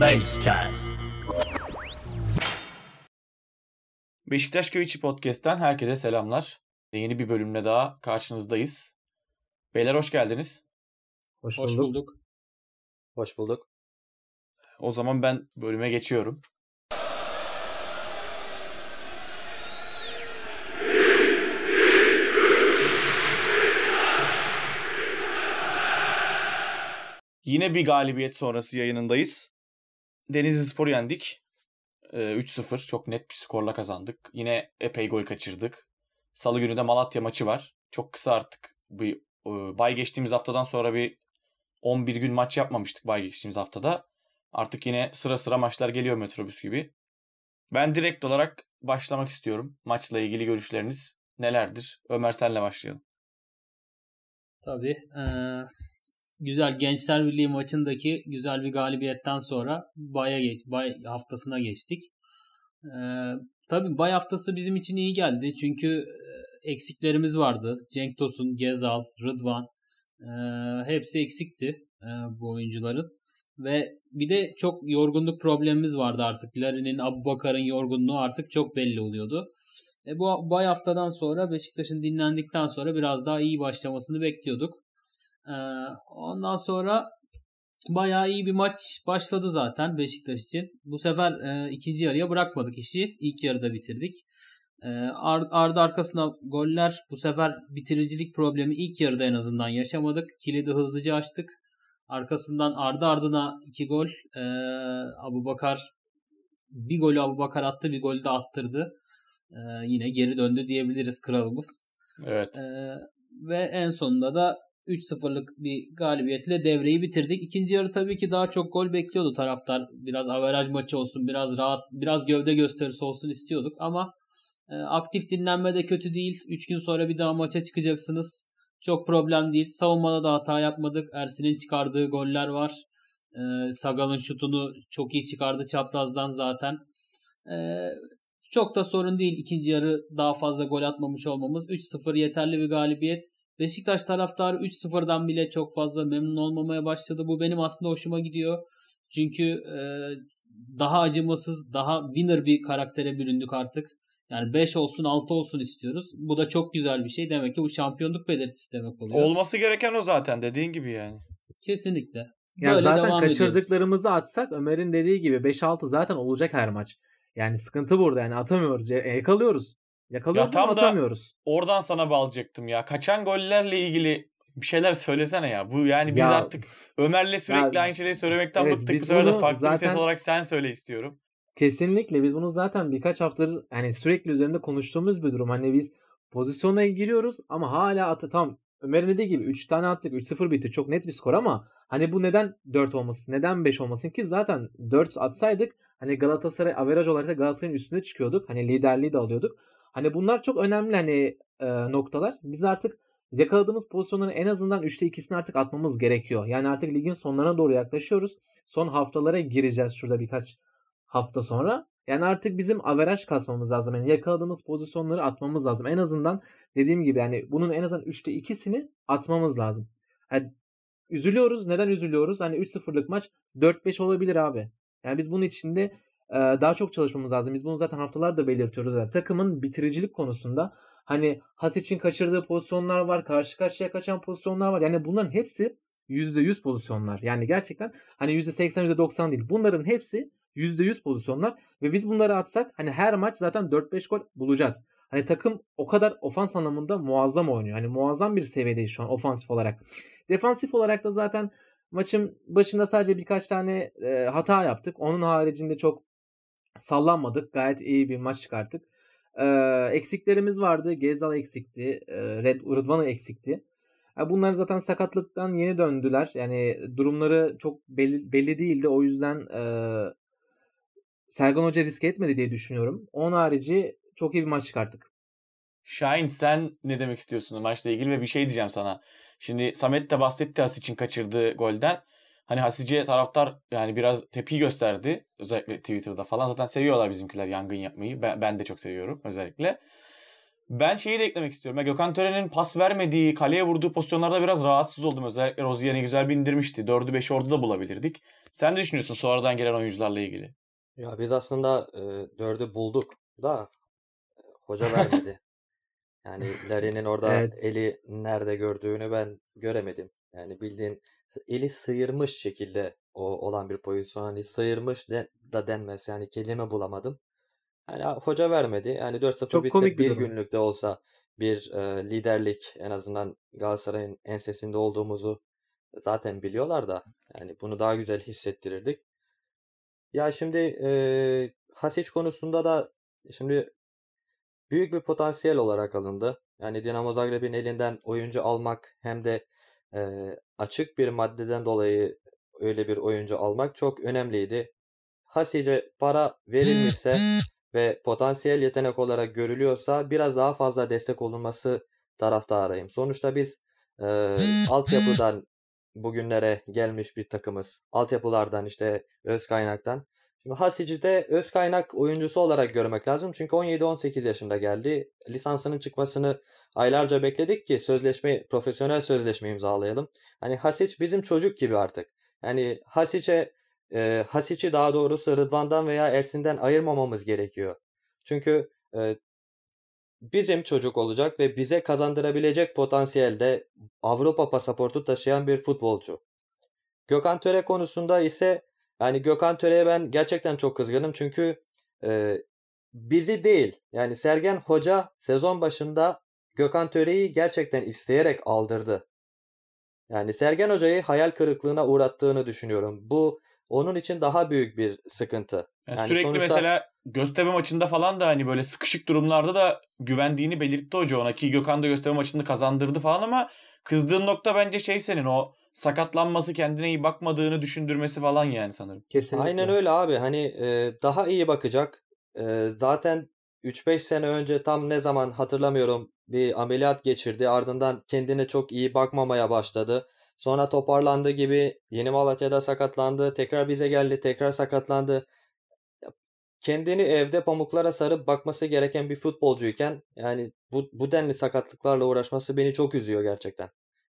Basecast. Beşiktaş Köy Podcast'ten herkese selamlar. Yeni bir bölümle daha karşınızdayız. Beyler hoş geldiniz. Hoş, Hoş bulduk. bulduk. Hoş bulduk. O zaman ben bölüme geçiyorum. Yine bir galibiyet sonrası yayınındayız. Denizli Spor yendik. Ee, 3-0 çok net bir skorla kazandık. Yine epey gol kaçırdık. Salı günü de Malatya maçı var. Çok kısa artık. Bir, e, bay geçtiğimiz haftadan sonra bir 11 gün maç yapmamıştık bay geçtiğimiz haftada. Artık yine sıra sıra maçlar geliyor metrobüs gibi. Ben direkt olarak başlamak istiyorum. Maçla ilgili görüşleriniz nelerdir? Ömer senle başlayalım. Tabii. eee, güzel Gençler Birliği maçındaki güzel bir galibiyetten sonra Bay'a geç, Bay haftasına geçtik. Eee tabii Bay haftası bizim için iyi geldi. Çünkü e, eksiklerimiz vardı. Cenk Tosun, Gezal, Rıdvan eee, hepsi eksikti eee, bu oyuncuların. Ve bir de çok yorgunluk problemimiz vardı artık. Larin'in, Abubakar'ın yorgunluğu artık çok belli oluyordu. E bu bay haftadan sonra Beşiktaş'ın dinlendikten sonra biraz daha iyi başlamasını bekliyorduk. E, ondan sonra bayağı iyi bir maç başladı zaten Beşiktaş için. Bu sefer e, ikinci yarıya bırakmadık işi. İlk yarıda bitirdik. E, ar- ardı arkasına goller. Bu sefer bitiricilik problemi ilk yarıda en azından yaşamadık. Kilidi hızlıca açtık. Arkasından ardı ardına iki gol. E, Abu Bakar bir golü Abu Bakar attı bir golü de attırdı. Ee, yine geri döndü diyebiliriz kralımız. Evet. Ee, ve en sonunda da 3-0'lık bir galibiyetle devreyi bitirdik. İkinci yarı tabii ki daha çok gol bekliyordu taraftar. Biraz averaj maçı olsun, biraz rahat, biraz gövde gösterisi olsun istiyorduk ama e, aktif dinlenme de kötü değil. 3 gün sonra bir daha maça çıkacaksınız. Çok problem değil. Savunmada da hata yapmadık. Ersin'in çıkardığı goller var. Ee, Sagal'ın şutunu çok iyi çıkardı çaprazdan zaten. Ee, çok da sorun değil ikinci yarı daha fazla gol atmamış olmamız. 3-0 yeterli bir galibiyet. Beşiktaş taraftarı 3-0'dan bile çok fazla memnun olmamaya başladı. Bu benim aslında hoşuma gidiyor. Çünkü e, daha acımasız, daha winner bir karaktere büründük artık. Yani 5 olsun 6 olsun istiyoruz. Bu da çok güzel bir şey. Demek ki bu şampiyonluk belirtisi demek oluyor. Olması gereken o zaten dediğin gibi yani. Kesinlikle. Ya Böyle zaten devam ediyoruz. kaçırdıklarımızı atsak Ömer'in dediği gibi 5-6 zaten olacak her maç. Yani sıkıntı burada yani atamıyoruz. Ya- Yakalıyoruz. Yakalıyoruz Ya ama atamıyoruz. Oradan sana bağlayacaktım ya. Kaçan gollerle ilgili bir şeyler söylesene ya. Bu yani biz Ya- artık Ömer'le sürekli Ya- aynı şeyleri söylemekten Evet, bıktık. Bu sefer de farklı bir ses zaten- olarak sen söyle istiyorum. Kesinlikle biz bunu zaten birkaç haftadır hani sürekli üzerinde konuştuğumuz bir durum. Hani biz pozisyona giriyoruz ama hala atı tam Ömer'in dediği gibi 3 tane attık 3-0 bitti. Çok net bir skor ama hani bu neden 4 olmasın? Neden 5 olmasın ki? Zaten 4 atsaydık hani Galatasaray averaj olarak da Galatasaray'ın üstünde çıkıyorduk. Hani liderliği de alıyorduk. Hani bunlar çok önemli hani e, noktalar. Biz artık yakaladığımız pozisyonların en azından 3'te 2'sini artık atmamız gerekiyor. Yani artık ligin sonlarına doğru yaklaşıyoruz. Son haftalara gireceğiz şurada birkaç hafta sonra. Yani artık bizim averaj kasmamız lazım. Yani yakaladığımız pozisyonları atmamız lazım. En azından dediğim gibi yani bunun en azından 3'te 2'sini atmamız lazım. Yani üzülüyoruz. Neden üzülüyoruz? Hani 3-0'lık maç 4-5 olabilir abi. Yani biz bunun içinde daha çok çalışmamız lazım. Biz bunu zaten haftalardır belirtiyoruz. Yani takımın bitiricilik konusunda hani Hasic'in kaçırdığı pozisyonlar var. Karşı karşıya kaçan pozisyonlar var. Yani bunların hepsi %100 pozisyonlar. Yani gerçekten hani %80 %90 değil. Bunların hepsi %100 pozisyonlar ve biz bunları atsak hani her maç zaten 4-5 gol bulacağız. Hani takım o kadar ofans anlamında muazzam oynuyor. Hani muazzam bir seviyedeyiz şu an ofansif olarak. Defansif olarak da zaten maçın başında sadece birkaç tane e, hata yaptık. Onun haricinde çok sallanmadık. Gayet iyi bir maç çıkarttık. E, eksiklerimiz vardı. Gezal eksikti. E, Red, Rıdvan'ı eksikti. Ya bunlar zaten sakatlıktan yeni döndüler. Yani durumları çok belli, belli değildi. O yüzden e, Sergen Hoca riske etmedi diye düşünüyorum. Onun harici çok iyi bir maç çıkarttık. Şahin sen ne demek istiyorsun maçla ilgili ve bir şey diyeceğim sana. Şimdi Samet de bahsetti Hasic'in kaçırdığı golden. Hani Hasic'e taraftar yani biraz tepki gösterdi. Özellikle Twitter'da falan. Zaten seviyorlar bizimkiler yangın yapmayı. Ben, ben de çok seviyorum özellikle. Ben şeyi de eklemek istiyorum. Ya Gökhan Tören'in pas vermediği, kaleye vurduğu pozisyonlarda biraz rahatsız oldum. Özellikle Rozier'i güzel bir indirmişti. 4'ü 5'i orada da bulabilirdik. Sen ne düşünüyorsun sonradan gelen oyuncularla ilgili? Ya biz aslında e, dördü bulduk da e, hoca vermedi. Yani Larry'nin orada Evet. eli nerede gördüğünü ben göremedim. Yani bildiğin eli sıyırmış şekilde o olan bir pozisyon. Hani sıyırmış de, da denmez. Yani kelime bulamadım. Yani hoca vermedi. Yani 4-0 Çok bitse bir bir günlük de olsa bir e, liderlik en azından Galatasaray'ın ensesinde olduğumuzu zaten biliyorlar da yani bunu daha güzel hissettirirdik. Ya şimdi e, Hasic konusunda da şimdi büyük bir potansiyel olarak alındı. Yani Dinamo Zagreb'in elinden oyuncu almak hem de e, açık bir maddeden dolayı öyle bir oyuncu almak çok önemliydi. Hasic'e para verilmişse ve potansiyel yetenek olarak görülüyorsa biraz daha fazla destek olunması taraftarıyım. Sonuçta biz e, altyapıdan bugünlere gelmiş bir takımız. Altyapılardan işte öz kaynaktan. Şimdi Hasic'i de öz kaynak oyuncusu olarak görmek lazım. Çünkü 17-18 yaşında geldi. Lisansının çıkmasını aylarca bekledik ki sözleşme, profesyonel sözleşme imzalayalım. Hani Hasic bizim çocuk gibi artık. Yani Hasic'e e, Hasic'i daha doğrusu Rıdvan'dan veya Ersin'den ayırmamamız gerekiyor. Çünkü e, bizim çocuk olacak ve bize kazandırabilecek potansiyelde Avrupa pasaportu taşıyan bir futbolcu. Gökhan Töre konusunda ise yani Gökhan Töre'ye ben gerçekten çok kızgınım çünkü e, bizi değil yani Sergen Hoca sezon başında Gökhan Töre'yi gerçekten isteyerek aldırdı. Yani Sergen Hoca'yı hayal kırıklığına uğrattığını düşünüyorum. Bu onun için daha büyük bir sıkıntı. Yani Yani sürekli sonuçta- mesela Göztepe maçında falan da hani böyle sıkışık durumlarda da güvendiğini belirtti hoca ona ki Gökhan da Göztepe maçını kazandırdı falan ama kızdığın nokta bence şey senin o sakatlanması kendine iyi bakmadığını düşündürmesi falan yani sanırım. Kesinlikle. Aynen öyle abi. Hani e, daha iyi bakacak. E, zaten 3-5 sene önce tam ne zaman hatırlamıyorum bir ameliyat geçirdi. Ardından kendine çok iyi bakmamaya başladı. Sonra toparlandı gibi Yeni Malatya'da sakatlandı. Tekrar bize geldi. Tekrar sakatlandı. Kendini evde pamuklara sarıp bakması gereken bir futbolcuyken yani bu, bu denli sakatlıklarla uğraşması beni çok üzüyor gerçekten.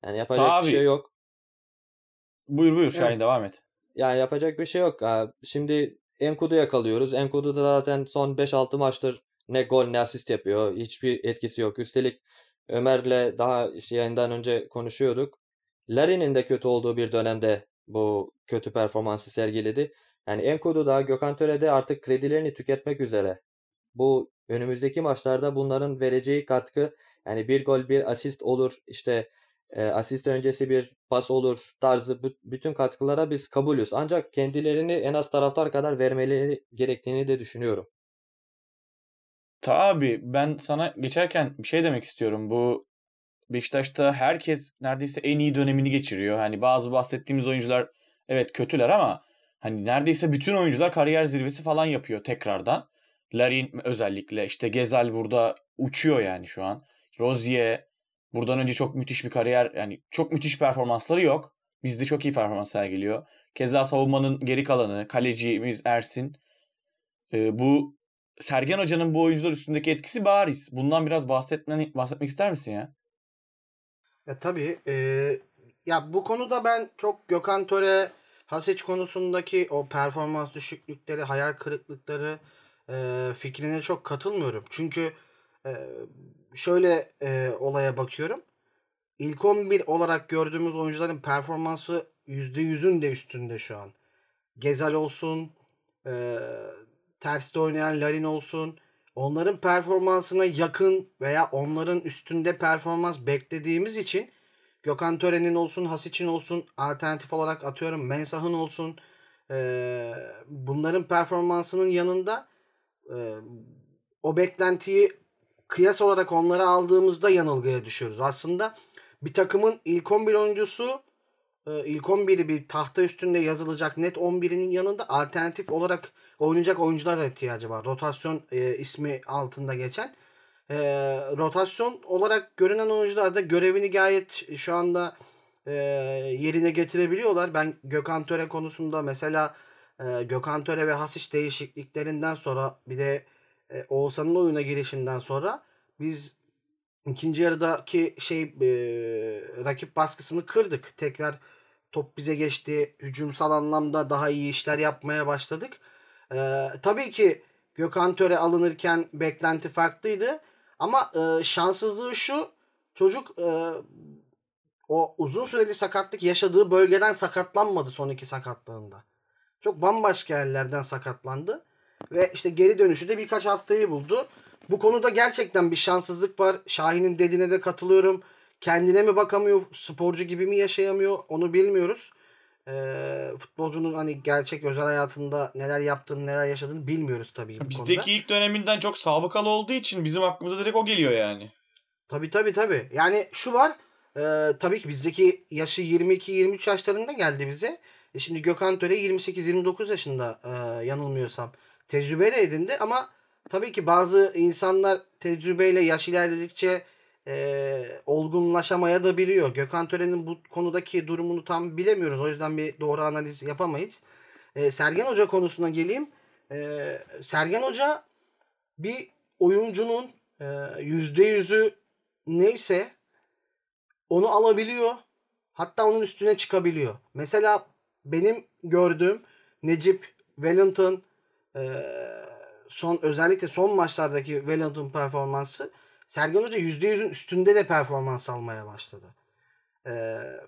Yani yapacak Tabii. bir şey yok. Buyur buyur Şahin Evet. devam et. Yani yapacak bir şey yok. Şimdi Enkudu yakalıyoruz. Enkudu da zaten son 5-6 maçtır ne gol ne asist yapıyor. Hiçbir etkisi yok. Üstelik Ömer'le daha işte yayından önce konuşuyorduk. Larin'in de kötü olduğu bir dönemde bu kötü performansı sergiledi. Yani Enkudu da Gökhan Töre de artık kredilerini tüketmek üzere. Bu önümüzdeki maçlarda bunların vereceği katkı yani bir gol bir asist olur işte e, asist öncesi bir pas olur tarzı bu- bütün katkılara biz kabulüz. Ancak kendilerini en az taraftar kadar vermeleri gerektiğini de düşünüyorum. Tabii ben sana geçerken bir şey demek istiyorum. Bu Beşiktaş'ta herkes neredeyse en iyi dönemini geçiriyor. Hani bazı bahsettiğimiz oyuncular evet kötüler ama hani neredeyse bütün oyuncular kariyer zirvesi falan yapıyor tekrardan. Larin özellikle işte Gezal burada uçuyor yani şu an. Rozier buradan önce çok müthiş bir kariyer yani çok müthiş performansları yok. Bizde çok iyi performans sergiliyor. Keza savunmanın geri kalanı kalecimiz Ersin. Ee, bu Sergen Hoca'nın bu oyuncular üstündeki etkisi bariz. Bundan biraz bahsetmeni, bahsetmek ister misin ya? Ya tabii. e, ya bu konuda ben çok Gökhan Töre, Hasic konusundaki o performans düşüklükleri, hayal kırıklıkları e, fikrine çok katılmıyorum. Çünkü şöyle e, olaya bakıyorum. İlk 11 olarak gördüğümüz oyuncuların performansı %100'ün de üstünde şu an. Gezal olsun, e, terste oynayan Larin olsun. Onların performansına yakın veya onların üstünde performans beklediğimiz için Gökhan Tören'in olsun, Hasic'in olsun, alternatif olarak atıyorum Mensah'ın olsun. e, bunların performansının yanında e, o beklentiyi kıyas olarak onlara aldığımızda yanılgıya düşüyoruz. Aslında bir takımın ilk 11 oyuncusu e, ilk 11'i bir tahta üstünde yazılacak net 11'inin yanında alternatif olarak oynayacak oyuncular da ihtiyacı var. Rotasyon e, ismi altında geçen. E, rotasyon olarak görünen oyuncular da görevini gayet şu anda e, yerine getirebiliyorlar. Ben Gökhan Töre konusunda mesela e, Gökhan Töre ve Hasic değişikliklerinden sonra bir de e, Oğuzhan'ın oyuna girişinden sonra biz ikinci yarıdaki şey e, rakip baskısını kırdık. Tekrar top bize geçti. Hücumsal anlamda daha iyi işler yapmaya başladık. E, tabii ki Gökhan Töre alınırken beklenti farklıydı. Ama e, şanssızlığı şu. Çocuk e, o uzun süreli sakatlık yaşadığı bölgeden sakatlanmadı son iki sakatlığında. Çok bambaşka yerlerden sakatlandı. Ve işte geri dönüşü de birkaç haftayı buldu. Bu konuda gerçekten bir şanssızlık var. Şahin'in dediğine de katılıyorum. Kendine mi bakamıyor, sporcu gibi mi yaşayamıyor onu bilmiyoruz. Ee, futbolcunun hani gerçek özel hayatında neler yaptığını, neler yaşadığını bilmiyoruz tabii. bu Bizdeki konuda. ilk döneminden çok sabıkalı olduğu için bizim aklımıza direkt o geliyor yani. Tabii tabii tabii. Yani şu var. E, tabii ki bizdeki yaşı 22-23 yaşlarında geldi bize. E şimdi Gökhan Töre 28-29 yaşında e, yanılmıyorsam. Tecrübe de edindi ama tabii ki bazı insanlar tecrübeyle yaş ilerledikçe e, olgunlaşamaya da biliyor. Gökhan Töre'nin bu konudaki durumunu tam bilemiyoruz. O yüzden bir doğru analiz yapamayız. E, Sergen Hoca konusuna geleyim. E, Sergen Hoca bir oyuncunun e, %100'ü neyse onu alabiliyor. Hatta onun üstüne çıkabiliyor. Mesela benim gördüğüm Necip Wellington son özellikle son maçlardaki Wellington performansı Sergen Hoca %100'ün üstünde de performans almaya başladı.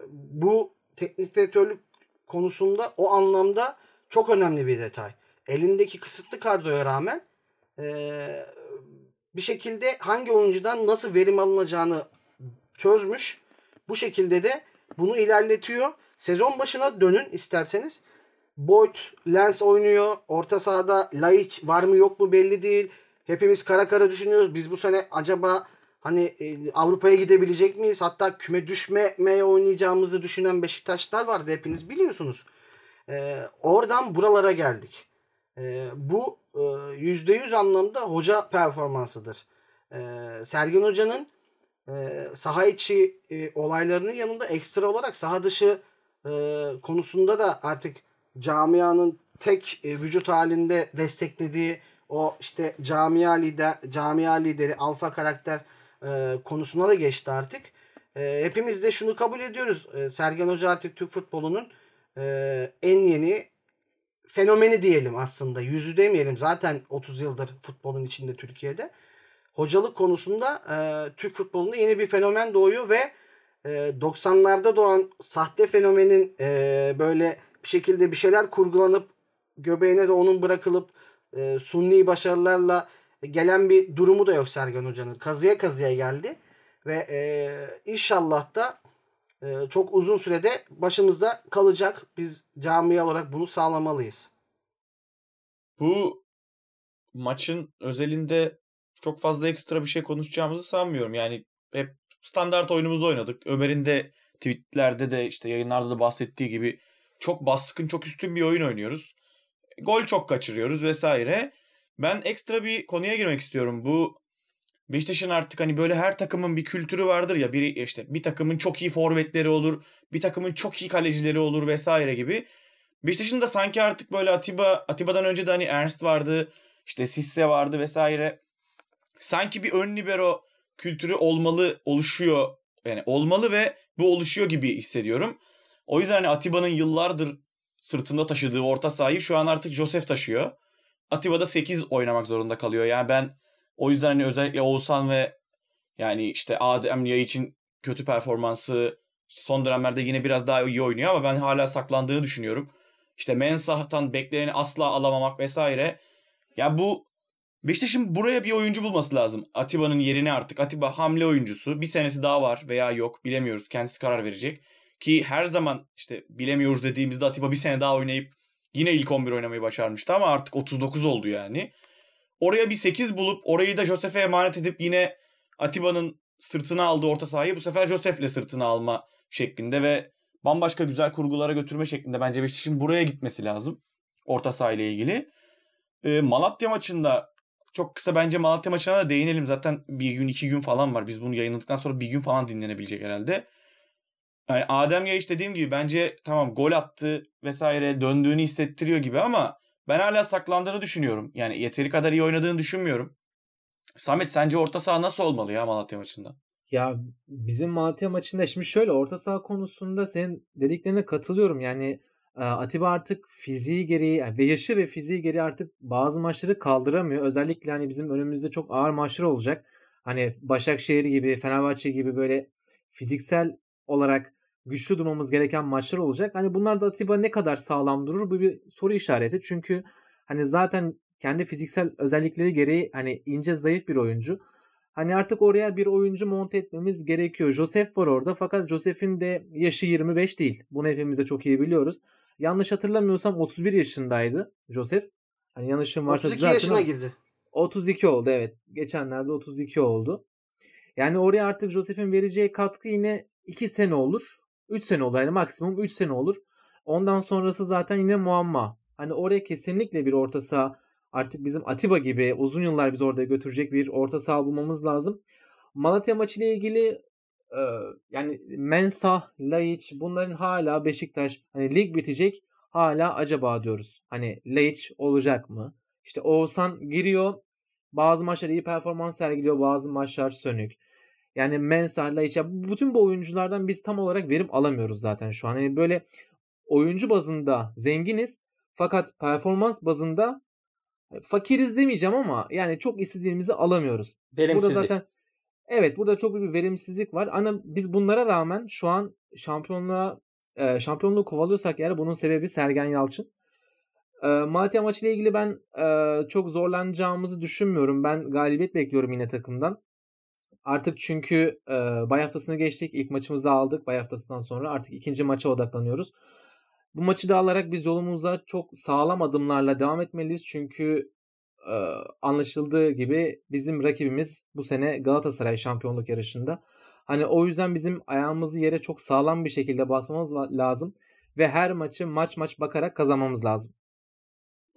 Bu teknik direktörlük konusunda o anlamda çok önemli bir detay. Elindeki kısıtlı kadroya rağmen bir şekilde hangi oyuncudan nasıl verim alınacağını çözmüş. Bu şekilde de bunu ilerletiyor. Sezon başına dönün isterseniz. Boyd, Lens oynuyor. Orta sahada Laiç var mı yok mu belli değil. Hepimiz kara kara düşünüyoruz. Biz bu sene acaba hani e, Avrupa'ya gidebilecek miyiz? Hatta küme düşmemeye oynayacağımızı düşünen Beşiktaşlar vardı. Hepiniz biliyorsunuz. Ee, oradan buralara geldik. Ee, bu e, %100 anlamda hoca performansıdır. Ee, Sergen Hoca'nın e, saha içi e, olaylarının yanında ekstra olarak saha dışı e, konusunda da artık camianın tek e, vücut halinde desteklediği o işte camia lider camia lideri alfa karakter e, konusuna da geçti artık. E, hepimiz de şunu kabul ediyoruz. E, Sergen Hoca artık Türk futbolunun e, en yeni fenomeni diyelim aslında. Yüzü demeyelim. Zaten 30 yıldır futbolun içinde Türkiye'de. Hocalık konusunda e, Türk futbolunda yeni bir fenomen doğuyor ve e, 90'larda doğan sahte fenomenin e, böyle şekilde bir şeyler kurgulanıp göbeğine de onun bırakılıp e, sunni başarılarla gelen bir durumu da yok Sergen Hoca'nın. Kazıya kazıya geldi ve e, inşallah da e, çok uzun sürede başımızda kalacak. Biz cami olarak bunu sağlamalıyız. Bu maçın özelinde çok fazla ekstra bir şey konuşacağımızı sanmıyorum. Yani hep standart oyunumuzu oynadık. Ömer'in de tweetlerde de işte yayınlarda da bahsettiği gibi çok baskın, çok üstün bir oyun oynuyoruz. Gol çok kaçırıyoruz vesaire. Ben ekstra bir konuya girmek istiyorum. Bu Beşiktaş'ın artık hani böyle her takımın bir kültürü vardır ya. Biri işte bir takımın çok iyi forvetleri olur, bir takımın çok iyi kalecileri olur vesaire gibi. Beşiktaş'ın da sanki artık böyle Atiba, Atiba'dan önce de hani Ernst vardı, işte Sisse vardı vesaire. Sanki bir ön libero kültürü olmalı, oluşuyor. Yani olmalı ve bu oluşuyor gibi hissediyorum. O yüzden hani Atiba'nın yıllardır sırtında taşıdığı orta sahayı şu an artık Josef taşıyor. Atiba da 8 oynamak zorunda kalıyor. Yani ben o yüzden hani özellikle Oğuzhan ve yani işte Adem Liya için kötü performansı son dönemlerde yine biraz daha iyi oynuyor ama ben hala saklandığını düşünüyorum. İşte Mensah'tan bekleneni asla alamamak vesaire. Ya bu Beşiktaş'ın buraya bir oyuncu bulması lazım. Atiba'nın yerine artık. Atiba hamle oyuncusu. Bir senesi daha var veya yok bilemiyoruz. Kendisi karar verecek. Ki her zaman işte bilemiyoruz dediğimizde Atiba bir sene daha oynayıp yine ilk 11 oynamayı başarmıştı ama artık 39 oldu yani. Oraya bir 8 bulup orayı da Josef'e emanet edip yine Atiba'nın sırtına aldığı orta sahayı bu sefer Josef'le sırtına alma şeklinde ve bambaşka güzel kurgulara götürme şeklinde bence Beşiktaş'ın buraya gitmesi lazım. Orta sahayla ilgili. E, Malatya maçında çok kısa bence Malatya maçına da değinelim. Zaten bir gün iki gün falan var. Biz bunu yayınladıktan sonra bir gün falan dinlenebilecek herhalde. Yani Adem Yayış dediğim gibi bence tamam gol attı vesaire döndüğünü hissettiriyor gibi ama ben hala saklandığını düşünüyorum. Yani yeteri kadar iyi oynadığını düşünmüyorum. Samet sence orta saha nasıl olmalı ya Malatya maçında? Ya bizim Malatya maçında şimdi şöyle orta saha konusunda senin dediklerine katılıyorum. Yani e, Atiba artık fiziği gereği ve yaşı ve fiziği gereği artık bazı maçları kaldıramıyor. Özellikle hani bizim önümüzde çok ağır maçlar olacak. Hani Başakşehir gibi, Fenerbahçe gibi böyle fiziksel olarak güçlü durmamız gereken maçlar olacak. Hani bunlarda Atiba ne kadar sağlam durur bu bir soru işareti. Çünkü hani zaten kendi fiziksel özellikleri gereği hani ince zayıf bir oyuncu. Hani artık oraya bir oyuncu monte etmemiz gerekiyor. Joseph var orada fakat Joseph'in de yaşı 25 değil. Bunu hepimiz de çok iyi biliyoruz. Yanlış hatırlamıyorsam 31 yaşındaydı Joseph. Hani yanlışım varsa 32 yaşına girdi. 32 oldu evet. Geçenlerde 32 oldu. Yani oraya artık Joseph'in vereceği katkı yine 2 sene olur. 3 sene olur. Yani maksimum 3 sene olur. Ondan sonrası zaten yine muamma. Hani oraya kesinlikle bir orta saha artık bizim Atiba gibi uzun yıllar biz orada götürecek bir orta saha bulmamız lazım. Malatya maçı ile ilgili e, yani Mensah, Laiç bunların hala Beşiktaş hani lig bitecek hala acaba diyoruz. Hani Laiç olacak mı? İşte Oğuzhan giriyor. Bazı maçlar iyi performans sergiliyor. Bazı maçlar sönük. Yani Mensah, Laiç bütün bu oyunculardan biz tam olarak verim alamıyoruz zaten şu an. Yani böyle oyuncu bazında zenginiz fakat performans bazında fakiriz demeyeceğim ama yani çok istediğimizi alamıyoruz. Verimsizlik. Burada zaten evet burada çok büyük bir verimsizlik var. Ama biz bunlara rağmen şu an şampiyonluğa e, şampiyonluğu kovalıyorsak eğer bunun sebebi Sergen Yalçın. E, Malatya maçıyla ilgili ben e, çok zorlanacağımızı düşünmüyorum. Ben galibiyet bekliyorum yine takımdan. Artık çünkü e, bay haftasını geçtik. İlk maçımızı aldık bay haftasından sonra. Artık ikinci maça odaklanıyoruz. Bu maçı da alarak biz yolumuza çok sağlam adımlarla devam etmeliyiz. Çünkü e, anlaşıldığı gibi bizim rakibimiz bu sene Galatasaray şampiyonluk yarışında. Hani o yüzden bizim ayağımızı yere çok sağlam bir şekilde basmamız lazım. Ve her maçı maç maç bakarak kazanmamız lazım.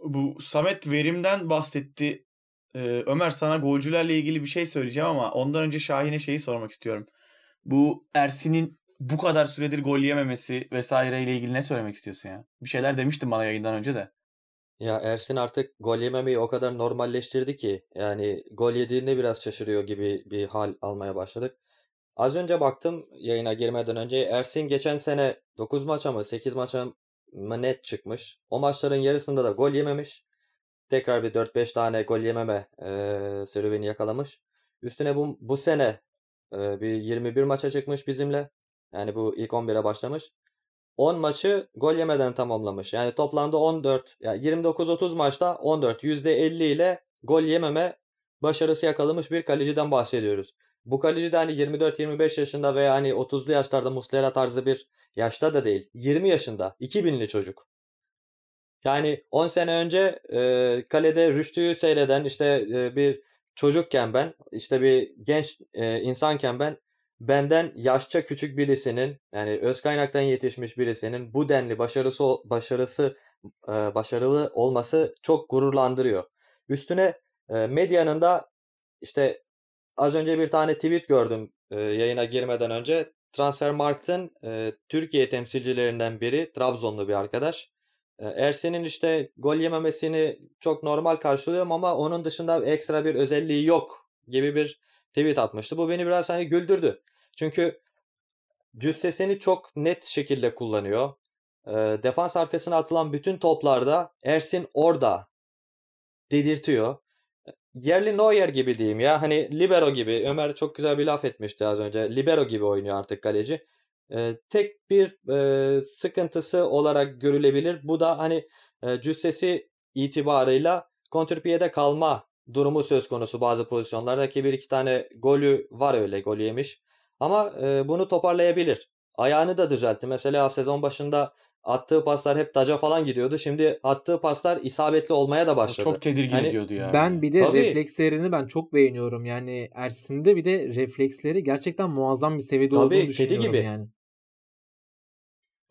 Bu Samet verimden bahsetti. Ee, Ömer sana golcülerle ilgili bir şey söyleyeceğim ama ondan önce Şahin'e şeyi sormak istiyorum. Bu Ersin'in bu kadar süredir gol yememesi vesaire ile ilgili ne söylemek istiyorsun ya? Bir şeyler demiştin bana yayından önce de. Ya Ersin artık gol yememeyi o kadar normalleştirdi ki yani gol yediğinde biraz şaşırıyor gibi bir hal almaya başladık. Az önce baktım yayına girmeden önce Ersin geçen sene 9 maça mı 8 maça mı net çıkmış. O maçların yarısında da gol yememiş. Tekrar bir 4-5 tane gol yememe e, serüveni yakalamış. Üstüne bu, bu sene e, bir 21 maça çıkmış bizimle. Yani bu ilk 11'e başlamış. 10 maçı gol yemeden tamamlamış. Yani toplamda 14, yani 29-30 maçta 14, %50 ile gol yememe başarısı yakalamış bir kaleciden bahsediyoruz. Bu kaleci de hani 24-25 yaşında veya hani 30'lu yaşlarda Muslera tarzı bir yaşta da değil. 20 yaşında. 2000'li çocuk. Yani 10 sene önce e, kalede Rüştü'yü seyreden işte e, bir çocukken ben, işte bir genç e, insanken ben benden yaşça küçük birisinin yani öz kaynaktan yetişmiş birisinin bu denli başarısı başarısı e, başarılı olması çok gururlandırıyor. Üstüne e, medyanın da işte az önce bir tane tweet gördüm e, yayına girmeden önce. Transfermarkt'ın e, Türkiye temsilcilerinden biri Trabzonlu bir arkadaş. E, Ersin'in işte gol yememesini çok normal karşılıyorum ama onun dışında ekstra bir özelliği yok gibi bir tweet atmıştı. Bu beni biraz hani güldürdü. Çünkü cüssesini çok net şekilde kullanıyor. E, defans arkasına atılan bütün toplarda Ersin orada dedirtiyor. Yerli Neuer gibi diyeyim ya. Hani libero gibi. Ömer çok güzel bir laf etmişti az önce. Libero gibi oynuyor artık kaleci. E, tek bir e, sıkıntısı olarak görülebilir. Bu da hani e, cüssesi itibarıyla kontrpiyede kalma durumu söz konusu bazı pozisyonlarda ki bir iki tane golü var öyle gol yemiş. Ama e, bunu toparlayabilir. Ayağını da düzeltti. Mesela sezon başında attığı paslar hep taca falan gidiyordu. Şimdi attığı paslar isabetli olmaya da başladı. Çok tedirgin yani, ediyordu ya. Ben bir de Tabii. reflekslerini ben çok beğeniyorum. Yani Ersin'de bir de refleksleri gerçekten muazzam bir seviyede Tabii, olduğunu kedi düşünüyorum gibi. yani.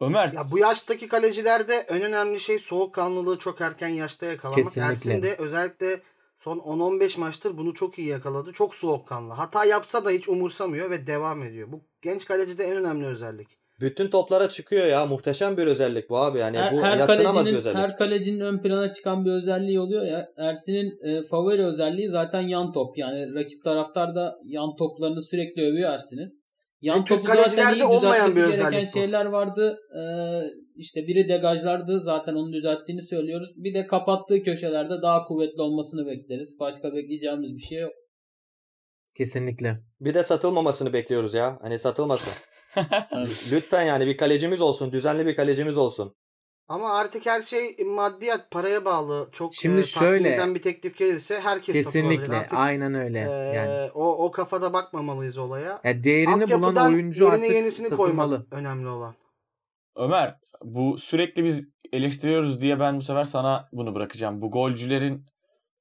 Ömer Ya bu yaştaki kalecilerde en önemli şey soğukkanlılığı çok erken yaşta yakalamak. Kesinlikle. Ersin de özellikle son 10-15 maçtır bunu çok iyi yakaladı. Çok soğukkanlı. Hata yapsa da hiç umursamıyor ve devam ediyor. Bu genç kalecide en önemli özellik. bütün toplara çıkıyor ya. Muhteşem bir özellik bu abi. Yani her, bu her yatsınamaz bir kalecinin, özellik. her kalecinin ön plana çıkan bir özelliği oluyor ya. Ersin'in e, favori özelliği zaten yan top. Yani rakip taraftar da yan toplarını sürekli övüyor Ersin'in. Yan topu zaten iyi düzeltmesi gereken şeyler vardı. Ee, işte biri degajlardı zaten onu düzelttiğini söylüyoruz. Bir de kapattığı köşelerde daha kuvvetli olmasını bekleriz. Başka bekleyeceğimiz bir şey yok. Kesinlikle. Bir de satılmamasını bekliyoruz ya. Hani satılmasın. Lütfen yani bir kalecimiz olsun. Düzenli bir kalecimiz olsun. Ama artık her şey maddiyat, paraya bağlı. Çok Şimdi e, şöyle- bir teklif gelirse herkes. Kesinlikle. Artık, Aynen öyle. e, yani. o, o kafada bakmamalıyız olaya. Ya değerini bulan oyuncu yerine artık yenisini satılmalı. koymak önemli olan. Ömer bu sürekli biz eleştiriyoruz diye ben bu sefer sana bunu bırakacağım. Bu golcülerin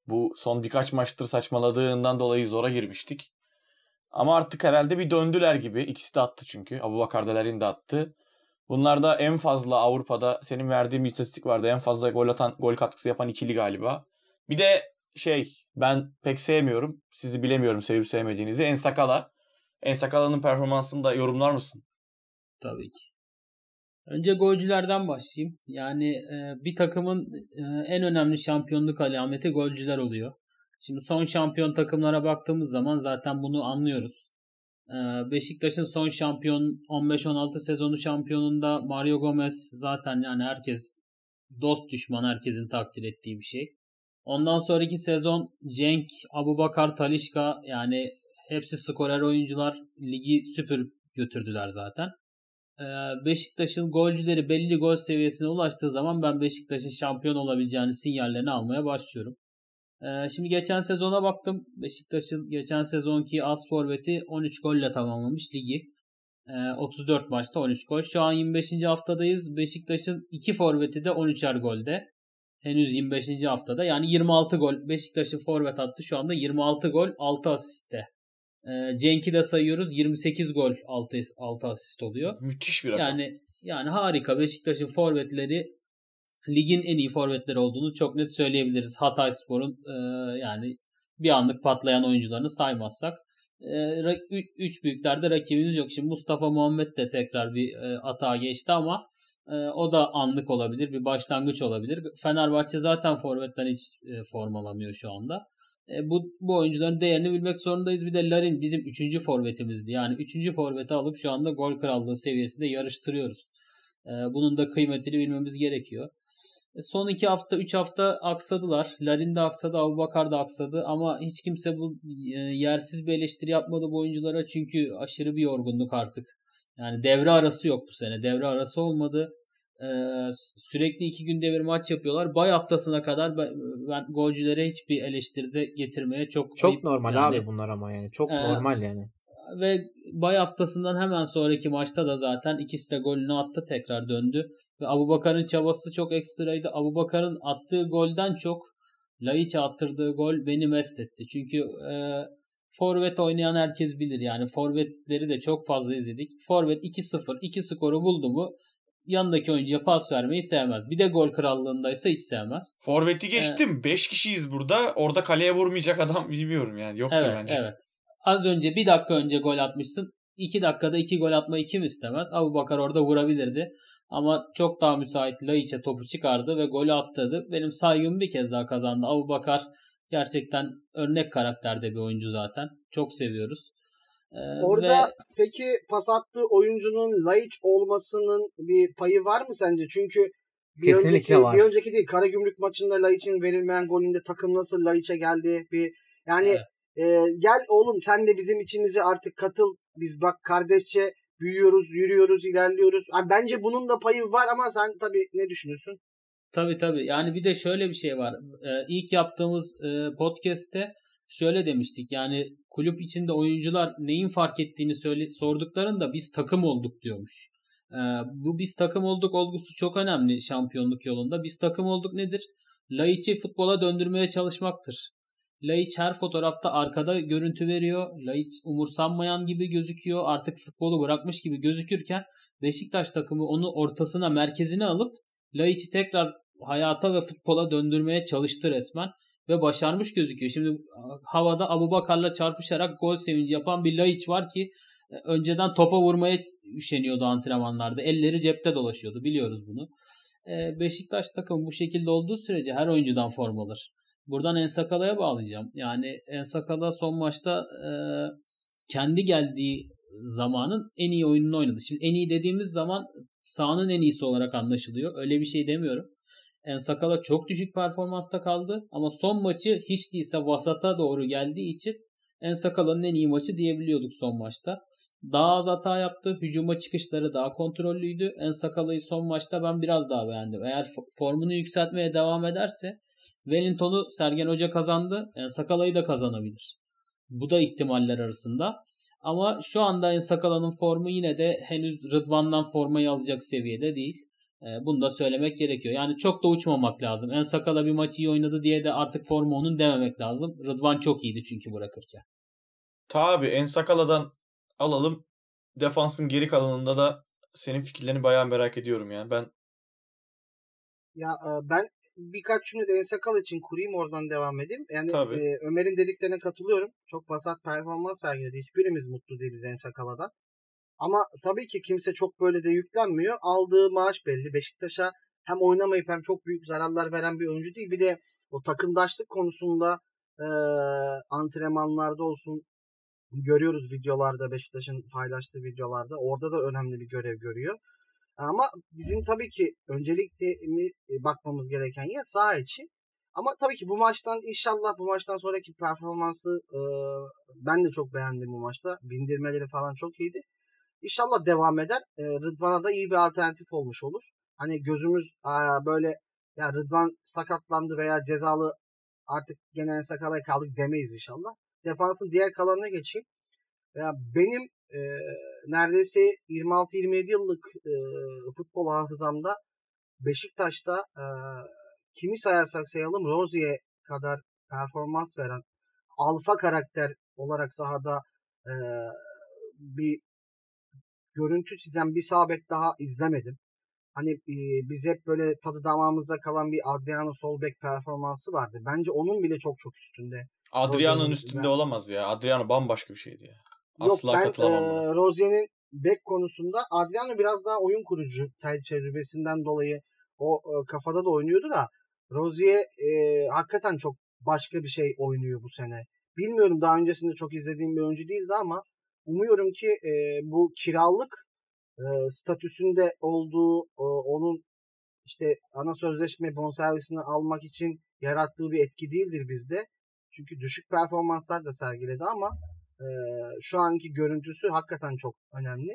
bu son birkaç maçtır saçmaladığından dolayı zora girmiştik. Ama artık herhalde bir döndüler gibi. İkisi de attı çünkü. Abubakar Delerin de attı. Bunlar da en fazla Avrupa'da senin verdiğin bir istatistik vardı. En fazla gol atan, gol katkısı yapan ikili galiba. Bir de şey ben pek sevmiyorum. Sizi bilemiyorum sevip sevmediğinizi. Ensakala. Ensakala'nın performansını da yorumlar mısın? Tabii ki. Önce golcülerden başlayayım. Yani e, bir takımın e, en önemli şampiyonluk alameti golcüler oluyor. Şimdi son şampiyon takımlara baktığımız zaman zaten bunu anlıyoruz. E, Beşiktaş'ın son şampiyon 15-16 sezonu şampiyonunda Mario Gomez zaten yani herkes dost düşman herkesin takdir ettiği bir şey. Ondan sonraki sezon Cenk, Abubakar, Talişka yani hepsi skorer oyuncular ligi süpür götürdüler zaten. Ee, Beşiktaş'ın golcüleri belli gol seviyesine ulaştığı zaman ben Beşiktaş'ın şampiyon olabileceğini sinyallerini almaya başlıyorum. Ee, Şimdi geçen sezona baktım. Beşiktaş'ın geçen sezonki az forveti 13 golle tamamlamış ligi. Ee, 34 maçta 13 gol. Şu an 25. haftadayız. Beşiktaş'ın 2 forveti de 13'er golde. Henüz 25. haftada. Yani 26 gol. Beşiktaş'ın forvet attı şu anda 26 gol 6 asiste. Ee, Cenk'i de sayıyoruz. 28 gol 6, 6 asist oluyor. Müthiş bir rakam. Yani yani harika. Beşiktaş'ın forvetleri ligin en iyi forvetleri olduğunu çok net söyleyebiliriz. Hatayspor'un e, yani bir anlık patlayan oyuncularını saymazsak. E, üç büyüklerde rakibimiz yok. Şimdi Mustafa Muhammed de tekrar bir e, atağa geçti ama e, o da anlık olabilir. Bir başlangıç olabilir. Fenerbahçe zaten forvetten hiç e, form alamıyor şu anda. E, bu, bu oyuncuların değerini bilmek zorundayız. Bir de Larin bizim 3. forvetimizdi. Yani 3. forveti alıp şu anda gol krallığı seviyesinde yarıştırıyoruz. E, bunun da kıymetini bilmemiz gerekiyor. E, Son iki hafta, üç hafta aksadılar. Larin de aksadı, Abubakar da aksadı. Ama hiç kimse bu e, yersiz bir eleştiri yapmadı bu oyunculara. Çünkü aşırı bir yorgunluk artık. Yani devre arası yok bu sene. Devre arası olmadı. E, sürekli iki günde bir maç yapıyorlar. Bay haftasına kadar ben, golcülere hiçbir eleştiride getirmeye çok Çok normal Yani- abi bunlar ama yani. Çok Ee, normal yani. Ve bay haftasından hemen sonraki maçta da zaten ikisi de golünü attı tekrar döndü. Ve Abubakar'ın çabası çok ekstraydı. Abubakar'ın attığı golden çok Laiç'e attırdığı gol beni mest etti. Çünkü e, forvet oynayan herkes bilir yani forvetleri de çok fazla izledik. Forvet 2-0 2 skoru buldu mu yanındaki oyuncuya pas vermeyi sevmez. Bir de gol krallığındaysa hiç sevmez. Forvet'i geçtim. 5 kişiyiz burada. Orada kaleye vurmayacak adam bilmiyorum yani. Yoktur Evet, bence. evet. Az önce bir dakika önce gol atmışsın. İki dakikada iki gol atmayı kim istemez? Abu Bakar orada vurabilirdi. Ama çok daha müsait Laiç'e topu çıkardı ve golü attırdı. Benim saygımı bir kez daha kazandı. Abu Bakar gerçekten örnek karakterde bir oyuncu zaten. Çok seviyoruz. Ee, Orada ve peki pas attığı oyuncunun Laiç olmasının bir payı var mı sence? Çünkü bir Kesinlikle önceki, var. Bir önceki değil. Karagümrük maçında Laiç'in verilmeyen golünde takım nasıl Laiç'e geldi? Bir yani Evet. E, gel oğlum sen de bizim içimize artık katıl. Biz bak kardeşçe büyüyoruz, yürüyoruz, ilerliyoruz. Yani bence bunun da payı var ama sen tabii ne düşünüyorsun? Tabii tabii. Yani bir de şöyle bir şey var. Ee, ilk yaptığımız e, podcast'te şöyle demiştik. Yani kulüp içinde oyuncular neyin fark ettiğini söyle, sorduklarında biz takım olduk diyormuş. Ee, bu biz takım olduk olgusu çok önemli şampiyonluk yolunda. Biz takım olduk nedir? Laiç'i futbola döndürmeye çalışmaktır. Laiç her fotoğrafta arkada görüntü veriyor. Laiç umursanmayan gibi gözüküyor. Artık futbolu bırakmış gibi gözükürken Beşiktaş takımı onu ortasına, merkezine alıp Laiç'i tekrar hayata ve futbola döndürmeye çalıştı resmen ve başarmış gözüküyor. Şimdi havada Abubakar'la çarpışarak gol sevinci yapan bir Laiç var ki e, önceden topa vurmaya üşeniyordu antrenmanlarda. Elleri cepte dolaşıyordu. Biliyoruz bunu. E, Beşiktaş takımı bu şekilde olduğu sürece her oyuncudan form alır. Buradan Ensakala'ya bağlayacağım. Yani Ensakala son maçta e, kendi geldiği zamanın en iyi oyununu oynadı. Şimdi en iyi dediğimiz zaman sahanın en iyisi olarak anlaşılıyor. Öyle bir şey demiyorum. Ensakala çok düşük performansta kaldı ama son maçı hiç değilse vasata doğru geldiği için Ensakala'nın en iyi maçı diyebiliyorduk son maçta. Daha az hata yaptı. Hücuma çıkışları daha kontrollüydü. Ensakala'yı son maçta ben biraz daha beğendim. Eğer formunu yükseltmeye devam ederse Wellington'u Sergen Hoca kazandı. Ensakala'yı da kazanabilir. Bu da ihtimaller arasında. Ama şu anda Ensakala'nın formu yine de henüz Rıdvan'dan formayı alacak seviyede değil. E, bunu da söylemek gerekiyor. Yani çok da uçmamak lazım. En Sakala bir maç iyi oynadı diye de artık formu onun dememek lazım. Rıdvan çok iyiydi çünkü bırakırken. Tabi En Sakala'dan alalım. Defansın geri kalanında da senin fikirlerini bayağı merak ediyorum yani. Ben ya e, ben birkaç cümle de Ensakal için kurayım oradan devam edeyim. Yani Tabii. e, Ömer'in dediklerine katılıyorum. Çok vasat performans sergiledi. Hiçbirimiz mutlu değiliz Ensakala'dan. Ama tabii ki kimse çok böyle de yüklenmiyor. Aldığı maaş belli. Beşiktaş'a hem oynamayıp hem çok büyük zararlar veren bir oyuncu değil. Bir de o takımdaşlık konusunda e, antrenmanlarda olsun görüyoruz videolarda Beşiktaş'ın paylaştığı videolarda. Orada da önemli bir görev görüyor. Ama bizim tabii ki öncelikle bakmamız gereken yer saha içi. Ama tabii ki bu maçtan inşallah bu maçtan sonraki performansı e, ben de çok beğendim bu maçta. Bindirmeleri falan çok iyiydi. İnşallah devam eder. E, Rıdvan'a da iyi bir alternatif olmuş olur. Hani gözümüz e, böyle ya Rıdvan sakatlandı veya cezalı artık gene en sakalaya kaldık demeyiz inşallah. Defansın diğer kalanına geçeyim. Ya benim e, neredeyse 26-27 yıllık e, futbol hafızamda Beşiktaş'ta e, kimi sayarsak sayalım Rozier kadar performans veren alfa karakter olarak sahada e, bir görüntü çizen bir sabek daha izlemedim. Hani e, biz hep böyle tadı damağımızda kalan bir Adriano Solbek performansı vardı. Bence onun bile çok çok üstünde. Adriano'nun üstünde ben... olamaz ya. Adriano bambaşka bir şeydi ya. Asla Yok, ben, katılamam e, Rozier'in bek konusunda Adriano biraz daha oyun kurucu tecrübesinden dolayı o e, kafada da oynuyordu da Rozier e, hakikaten çok başka bir şey oynuyor bu sene. Bilmiyorum daha öncesinde çok izlediğim bir oyuncu değildi ama umuyorum ki e, bu kiralık e, statüsünde olduğu e, onun işte ana sözleşme bonservisini almak için yarattığı bir etki değildir bizde. Çünkü düşük performanslar da sergiledi ama e, şu anki görüntüsü hakikaten çok önemli.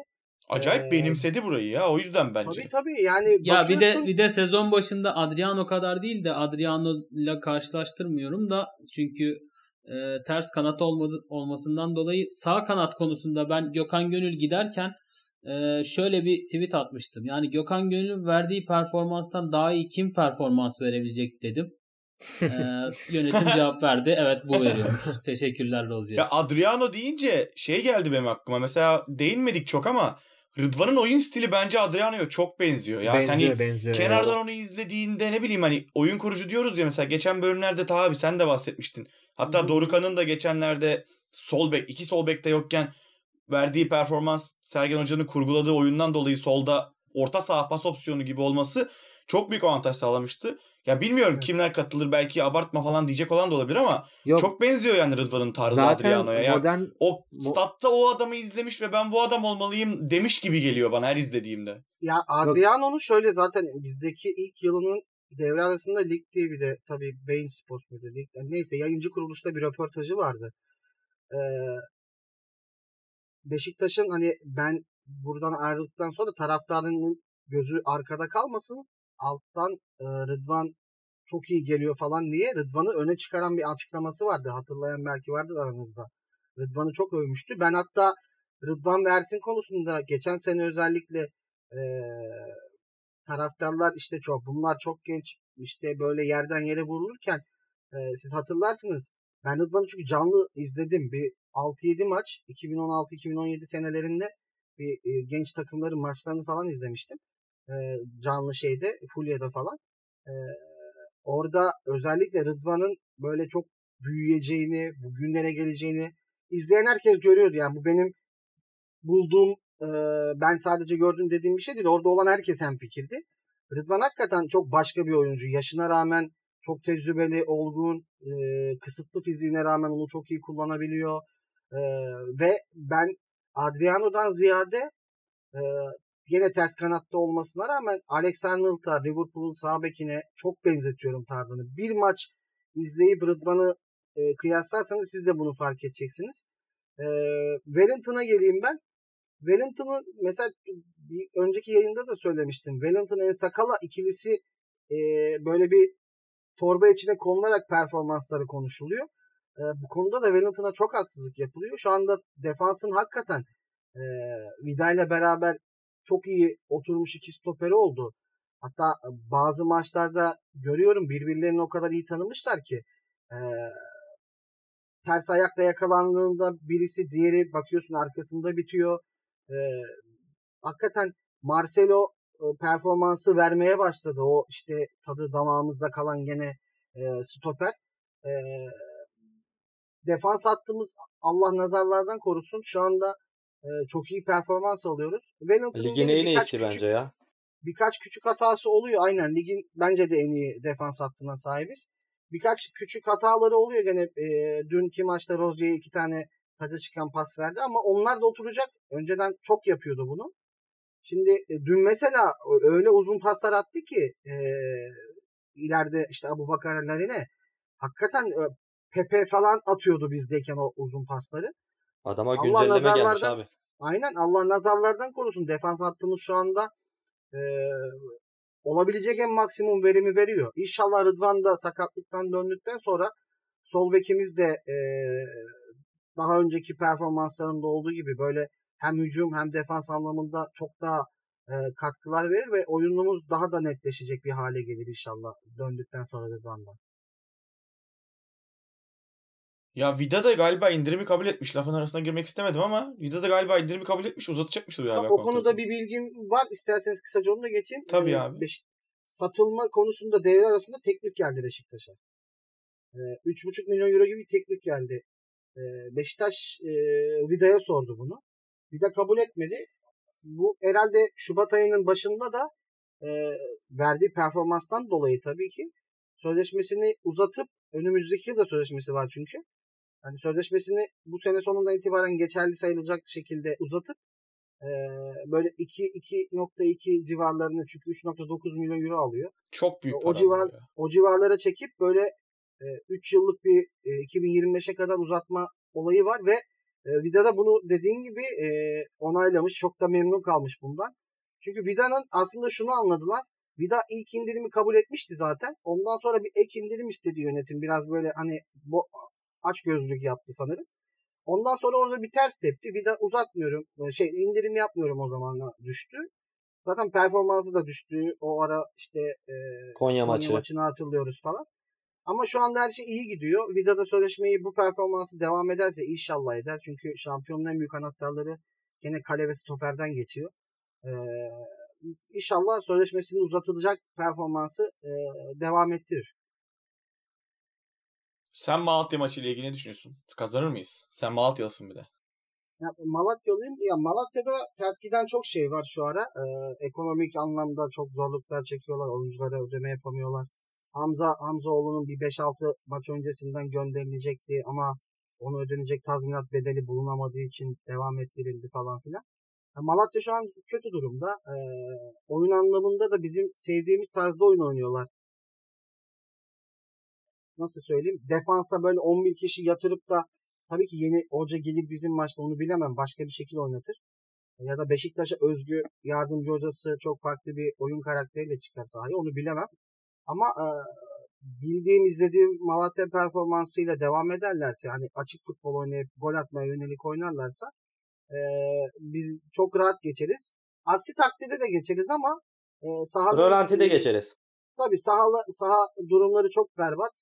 Acayip ee, benimsedi burayı ya. O yüzden bence. Tabii tabii. Yani ya bir de bir de sezon başında Adriano kadar değil de Adriano ile karşılaştırmıyorum da çünkü e, ters kanat olmadı, olmasından dolayı sağ kanat konusunda ben Gökhan Gönül giderken e, şöyle bir tweet atmıştım. Yani Gökhan Gönül'ün verdiği performanstan daha iyi kim performans verebilecek dedim. Ee, yönetim cevap verdi. Evet bu veriyormuş. Teşekkürler Rozier. Ya Adriano deyince şey geldi benim aklıma. Mesela değinmedik çok ama Rıdvan'ın oyun stili bence Adriano'ya çok benziyor. Yani benziyor, hani benziyor. Kenardan onu izlediğinde ne bileyim hani oyun kurucu diyoruz ya mesela geçen bölümlerde ta abi sen de bahsetmiştin. Hatta. Dorukan'ın da geçenlerde sol bek, iki sol bekte yokken verdiği performans Sergen Hoca'nın kurguladığı oyundan dolayı solda orta saha pas opsiyonu gibi olması çok büyük avantaj sağlamıştı. Ya bilmiyorum evet. kimler katılır belki abartma falan diyecek olan da olabilir ama Yok. çok benziyor yani Rıdvan'ın tarzı Zaten Adriano'ya. Yani modern... O statta o adamı izlemiş ve ben bu adam olmalıyım demiş gibi geliyor bana her izlediğimde. Ya Adriano'nun şöyle zaten bizdeki ilk yılının devre arasında Lig TV'de tabii Beyin Sports muydu? Lig, yani neyse yayıncı kuruluşta bir röportajı vardı. Ee, Beşiktaş'ın hani ben buradan ayrıldıktan sonra taraftarının gözü arkada kalmasın. Alttan e, Rıdvan çok iyi geliyor falan diye Rıdvan'ı öne çıkaran bir açıklaması vardı. Hatırlayan belki vardır aranızda. Rıdvan'ı çok övmüştü. Ben hatta Rıdvan ve Ersin konusunda geçen sene özellikle e, taraftarlar işte çok bunlar çok genç işte böyle yerden yere vurulurken e, siz hatırlarsınız. Ben Rıdvan'ı çünkü canlı izledim. Bir 6-7 maç 2016-2017 senelerinde bir e, genç takımların maçlarını falan izlemiştim. Canlı şeyde Fulya'da falan. Orada özellikle Rıdvan'ın böyle çok büyüyeceğini, bugünlere geleceğini izleyen herkes görüyordu. Yani bu benim bulduğum ben sadece gördüm dediğim bir şey değil. Orada olan herkes hem fikirdi. Rıdvan hakikaten çok başka bir oyuncu. Yaşına rağmen çok tecrübeli, olgun, kısıtlı fiziğine rağmen onu çok iyi kullanabiliyor. Ve ben Adriano'dan ziyade yine ters kanatta olmasına rağmen Alex Liverpool'un sağ bekine çok benzetiyorum tarzını. Bir maç izleyip Rıdvan'ı e, kıyaslarsanız siz de bunu fark edeceksiniz. E, Wellington'a geleyim ben. Wellington'ın mesela bir önceki yayında da söylemiştim. Wellington en sakala ikilisi e, böyle bir torba içine konularak performansları konuşuluyor. E, bu konuda da Wellington'a çok haksızlık yapılıyor. Şu anda defansın hakikaten e, Vida ile beraber çok iyi oturmuş iki stoperi oldu. Hatta bazı maçlarda görüyorum birbirlerini o kadar iyi tanımışlar ki e, ters ayakla yakalandığında birisi diğeri bakıyorsun arkasında bitiyor. E, hakikaten Marcelo e, performansı vermeye başladı. O işte tadı damağımızda kalan gene e, stoper. E, defans hattımız Allah nazarlardan korusun. Şu anda e, çok iyi performans alıyoruz. Wellington'ın Ligin en iyisi küçük- bence ya. birkaç küçük hatası oluyor. Aynen ligin bence de en iyi defans hattına sahibiz. Birkaç küçük hataları oluyor gene. E, dünkü maçta Rozier'e iki tane taca çıkan pas verdi ama onlar da oturacak. Önceden çok yapıyordu bunu. Şimdi e, dün mesela öyle uzun paslar attı ki e, ileride işte Abu Bakar Larine hakikaten e, Pepe falan atıyordu bizdeyken o uzun pasları. Adama Allah güncelleme gelmiş nazarlardan- abi. Aynen Allah nazarlardan korusun. Defans hattımız şu anda e, olabilecek en maksimum verimi veriyor. İnşallah Rıdvan da sakatlıktan döndükten sonra sol bekimiz de e, daha önceki performanslarında olduğu gibi böyle hem hücum hem defans anlamında çok daha e, katkılar verir ve oyunumuz daha da netleşecek bir hale gelir inşallah döndükten sonra Rıdvan'dan. Ya Vida da galiba indirimi kabul etmiş. Lafın arasına girmek istemedim ama Vida da galiba indirimi kabul etmiş. Uzatacakmıştır galiba. Bak, o konuda bir bilgim var. İsterseniz kısaca onu da geçeyim. Tabii Ee, abi. Beş- satılma konusunda devre arasında teklif geldi Beşiktaş'a. Ee, 3,5 milyon euro gibi bir teklif geldi. Ee, Beşiktaş e, Vida'ya sordu bunu. Vida kabul etmedi. Bu herhalde Şubat ayının başında da e, verdiği performanstan dolayı tabii ki sözleşmesini uzatıp önümüzdeki yıl da sözleşmesi var çünkü. Yani sözleşmesini bu sene sonundan itibaren geçerli sayılacak şekilde uzatıp e, böyle 2 2.2 civarlarında çünkü 3.9 milyon euro alıyor. Çok büyük O civar- ya. O civarlara çekip böyle 3 yıllık bir e, 2025'e kadar uzatma olayı var ve e, Vida da bunu dediğin gibi e, onaylamış. Çok da memnun kalmış bundan. Çünkü Vida'nın aslında şunu anladılar. Vida ilk indirimi kabul etmişti zaten. Ondan sonra bir ek indirim istedi yönetim. Biraz böyle hani bu aç gözlük yaptı sanırım. Ondan sonra orada bir ters tepti. Vida uzatmıyorum. e, Şey indirim yapmıyorum o zamanla düştü. Zaten performansı da düştü. O ara işte e, Konya Konya maçı. maçını hatırlıyoruz falan. Ama şu anda her şey iyi gidiyor. Vida'da sözleşmeyi bu performansı devam ederse inşallah eder. Çünkü şampiyonun en büyük anahtarları gene kale ve stoperden geçiyor. Ee, inşallah sözleşmesinin uzatılacak performansı e, devam ettirir. Sen Malatya maçıyla ilgili ne düşünüyorsun? Kazanır mıyız? Sen Malatyalısın bir de. Ya, Malatyalıyım. Ya Malatya'da ters giden çok şey var şu ara. Ee, ekonomik anlamda çok zorluklar çekiyorlar. Oyunculara ödeme yapamıyorlar. Hamza Hamzaoğlu'nun bir 5-6 maç öncesinden gönderilecekti ama onu ödenecek tazminat bedeli bulunamadığı için devam ettirildi falan filan. Ya Malatya şu an kötü durumda. Ee, oyun anlamında da bizim sevdiğimiz tarzda oyun oynuyorlar. Nasıl söyleyeyim? Defansa böyle 11 kişi yatırıp da tabii ki yeni hoca gelir bizim maçta onu bilemem. Başka bir şekilde oynatır. Ya da Beşiktaş'a özgü yardımcı hocası çok farklı bir oyun karakteriyle çıkar sahaya onu bilemem. Ama e, bildiğim, izlediğim Malatya performansıyla devam ederlerse hani açık futbol oynayıp gol atmaya yönelik oynarlarsa e, biz çok rahat geçeriz. Aksi takdirde de geçeriz ama e, sahada Rölanti'de geçeriz. Tabii sahalı, saha durumları çok berbat.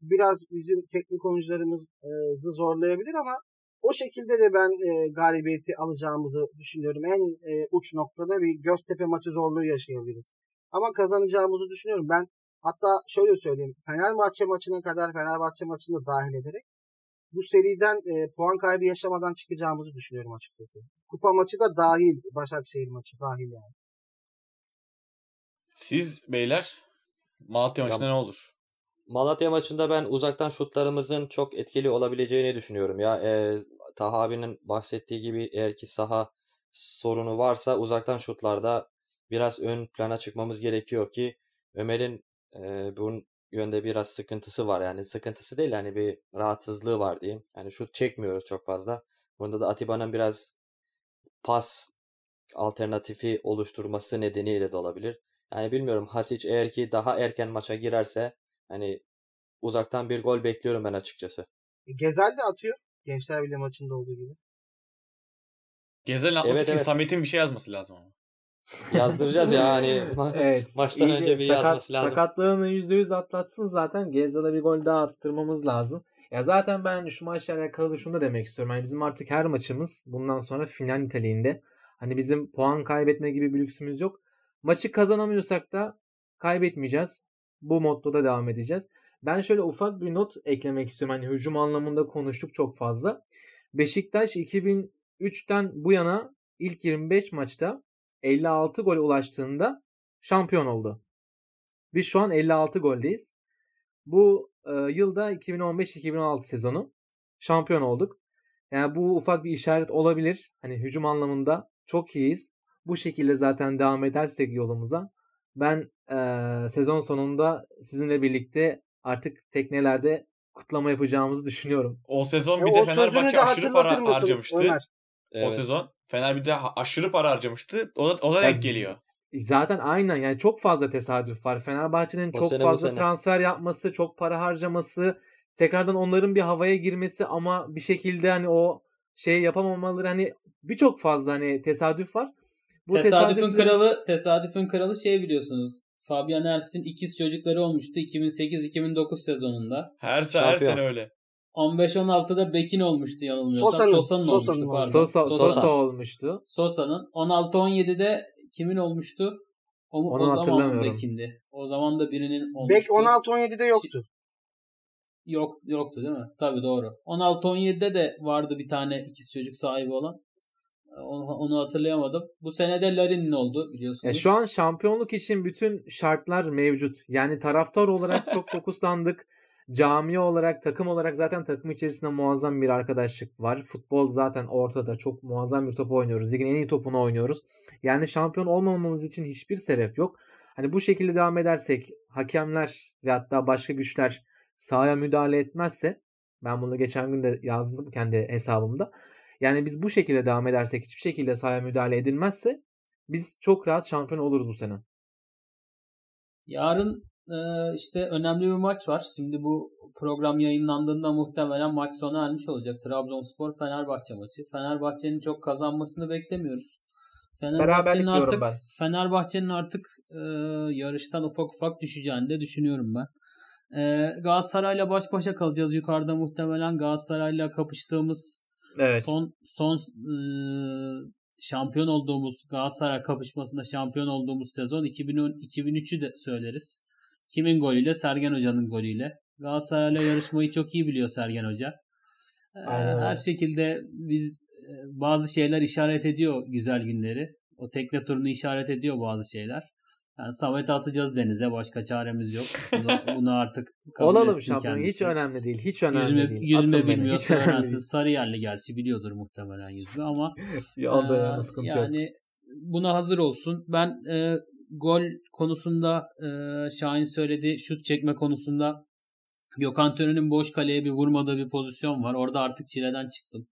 Biraz bizim teknik oyuncularımızı zorlayabilir ama o şekilde de ben e, galibiyeti alacağımızı düşünüyorum. En e, uç noktada bir Göztepe maçı zorluğu yaşayabiliriz. Ama kazanacağımızı düşünüyorum. Ben hatta şöyle söyleyeyim. Fenerbahçe maçına kadar Fenerbahçe maçını da dahil ederek bu seriden e, puan kaybı yaşamadan çıkacağımızı düşünüyorum açıkçası. Kupa maçı da dahil. Başakşehir maçı dahil yani. Siz beyler Malatya maçında ne olur? Malatya maçında ben uzaktan şutlarımızın çok etkili olabileceğini düşünüyorum. Ya e, Taha abinin bahsettiği gibi eğer ki saha sorunu varsa uzaktan şutlarda biraz ön plana çıkmamız gerekiyor ki Ömer'in e, bu yönde biraz sıkıntısı var. Yani sıkıntısı değil yani bir rahatsızlığı var diyeyim. Yani şut çekmiyoruz çok fazla. Bunda da Atiba'nın biraz pas alternatifi oluşturması nedeniyle de olabilir. Yani bilmiyorum Hasic eğer ki daha erken maça girerse hani uzaktan bir gol bekliyorum ben açıkçası. E, Gezel de atıyor. Gençler Birliği maçında olduğu gibi. Gezel'in atması Evet, için evet. Samet'in bir şey yazması lazım ama. Yazdıracağız ya hani ma- Evet. maçtan önce bir sakat- yazması lazım. Sakatlığını %100 atlatsın zaten. Gezzal'a bir gol daha attırmamız lazım. Ya zaten ben şu maçla alakalı da şunu da demek istiyorum. Yani bizim artık her maçımız bundan sonra final niteliğinde. Hani bizim puan kaybetme gibi bir lüksümüz yok. Maçı kazanamıyorsak da kaybetmeyeceğiz. Bu mottoda devam edeceğiz. Ben şöyle ufak bir not eklemek istiyorum. Hani hücum anlamında konuştuk çok fazla. Beşiktaş 2003'ten bu yana ilk 25 maçta 56 gol ulaştığında şampiyon oldu. Biz şu an 56 goldeyiz. Bu e, yılda 2015-2016 sezonu şampiyon olduk. Yani bu ufak bir işaret olabilir. Hani hücum anlamında çok iyiyiz. Bu şekilde zaten devam edersek yolumuza ben e, sezon sonunda sizinle birlikte artık teknelerde kutlama yapacağımızı düşünüyorum. O sezon E, bir de o sözünü Fenerbahçe de aşırı para mısın harcamıştı. Ömer? O Evet. sezon Fener bir de aşırı para harcamıştı. O da, o da denk geliyor. Zaten aynen yani çok fazla tesadüf var. Fenerbahçe'nin O çok sene fazla sene. transfer yapması, çok para harcaması, tekrardan onların bir havaya girmesi ama bir şekilde hani o şey yapamamaları hani birçok fazla hani tesadüf var. Bu tesadüfün tesadüfleri- kralı tesadüfün kralı şey biliyorsunuz. Fabian Ers'in ikiz çocukları olmuştu 2008-2009 sezonunda. Her, her Şampiyon. sene öyle. 15-16'da Bekin olmuştu yanılmıyorsam. Sosa'nın- Sosa'nın, Sosa'nın olmuştu pardon. Sosa, Sosa. Sosa olmuştu. Sosa'nın. 16-17'de kimin olmuştu? O, mu- Onu o zaman hatırlamıyorum. Bekindi. O zaman da birinin olmuştu. Bek 16-17'de yoktu. Yok yoktu değil mi? Tabii doğru. 16-17'de de vardı bir tane ikiz çocuk sahibi olan. Onu, onu hatırlayamadım. Bu senede Larin'in oldu biliyorsunuz. Ya şu an şampiyonluk için bütün şartlar mevcut. Yani taraftar olarak çok fokuslandık. Cami olarak, takım olarak zaten takım içerisinde muazzam bir arkadaşlık var. Futbol zaten ortada. Çok muazzam bir top oynuyoruz. Ligin en iyi topunu oynuyoruz. Yani şampiyon olmamamız için hiçbir sebep yok. Hani bu şekilde devam edersek hakemler ve hatta başka güçler sahaya müdahale etmezse ben bunu geçen gün de yazdım kendi hesabımda. Yani biz bu şekilde devam edersek hiçbir şekilde sahaya müdahale edilmezse biz çok rahat şampiyon oluruz bu sene. Yarın e, işte önemli bir maç var. Şimdi bu program yayınlandığında muhtemelen maç sona ermiş olacak. Trabzonspor Fenerbahçe maçı. Fenerbahçe'nin çok kazanmasını beklemiyoruz. Fenerbahçe'nin artık ben. Fenerbahçe'nin artık e, yarıştan ufak ufak düşeceğini de düşünüyorum ben. E, Galatasaray'la baş başa kalacağız yukarıda muhtemelen Galatasaray'la kapıştığımız Evet. Son son e, şampiyon olduğumuz Galatasaray kapışmasında şampiyon olduğumuz sezon 2010 2003'ü de söyleriz. Kimin golüyle? Sergen Hoca'nın golüyle. Galatasaray'la yarışmayı çok iyi biliyor Sergen Hoca. Aynen her şekilde biz bazı şeyler işaret ediyor güzel günleri. O tekne turunu işaret ediyor bazı şeyler. Yani Samet'i atacağız denize. Başka çaremiz yok. Bunu, bunu artık kabul Olalım şampiyon. Hiç önemli değil. Hiç önemli Yüzme, değil. yüzme Atın bilmiyorsa öğrensin. değil. Sarıyerli gerçi biliyordur muhtemelen yüzme ama Yolda e, yana sıkıntı yok. yani buna hazır olsun. Ben e, gol konusunda e, Şahin söyledi şut çekme konusunda Gökhan Tören'in boş kaleye bir vurmadığı bir pozisyon var. Orada artık çileden çıktım.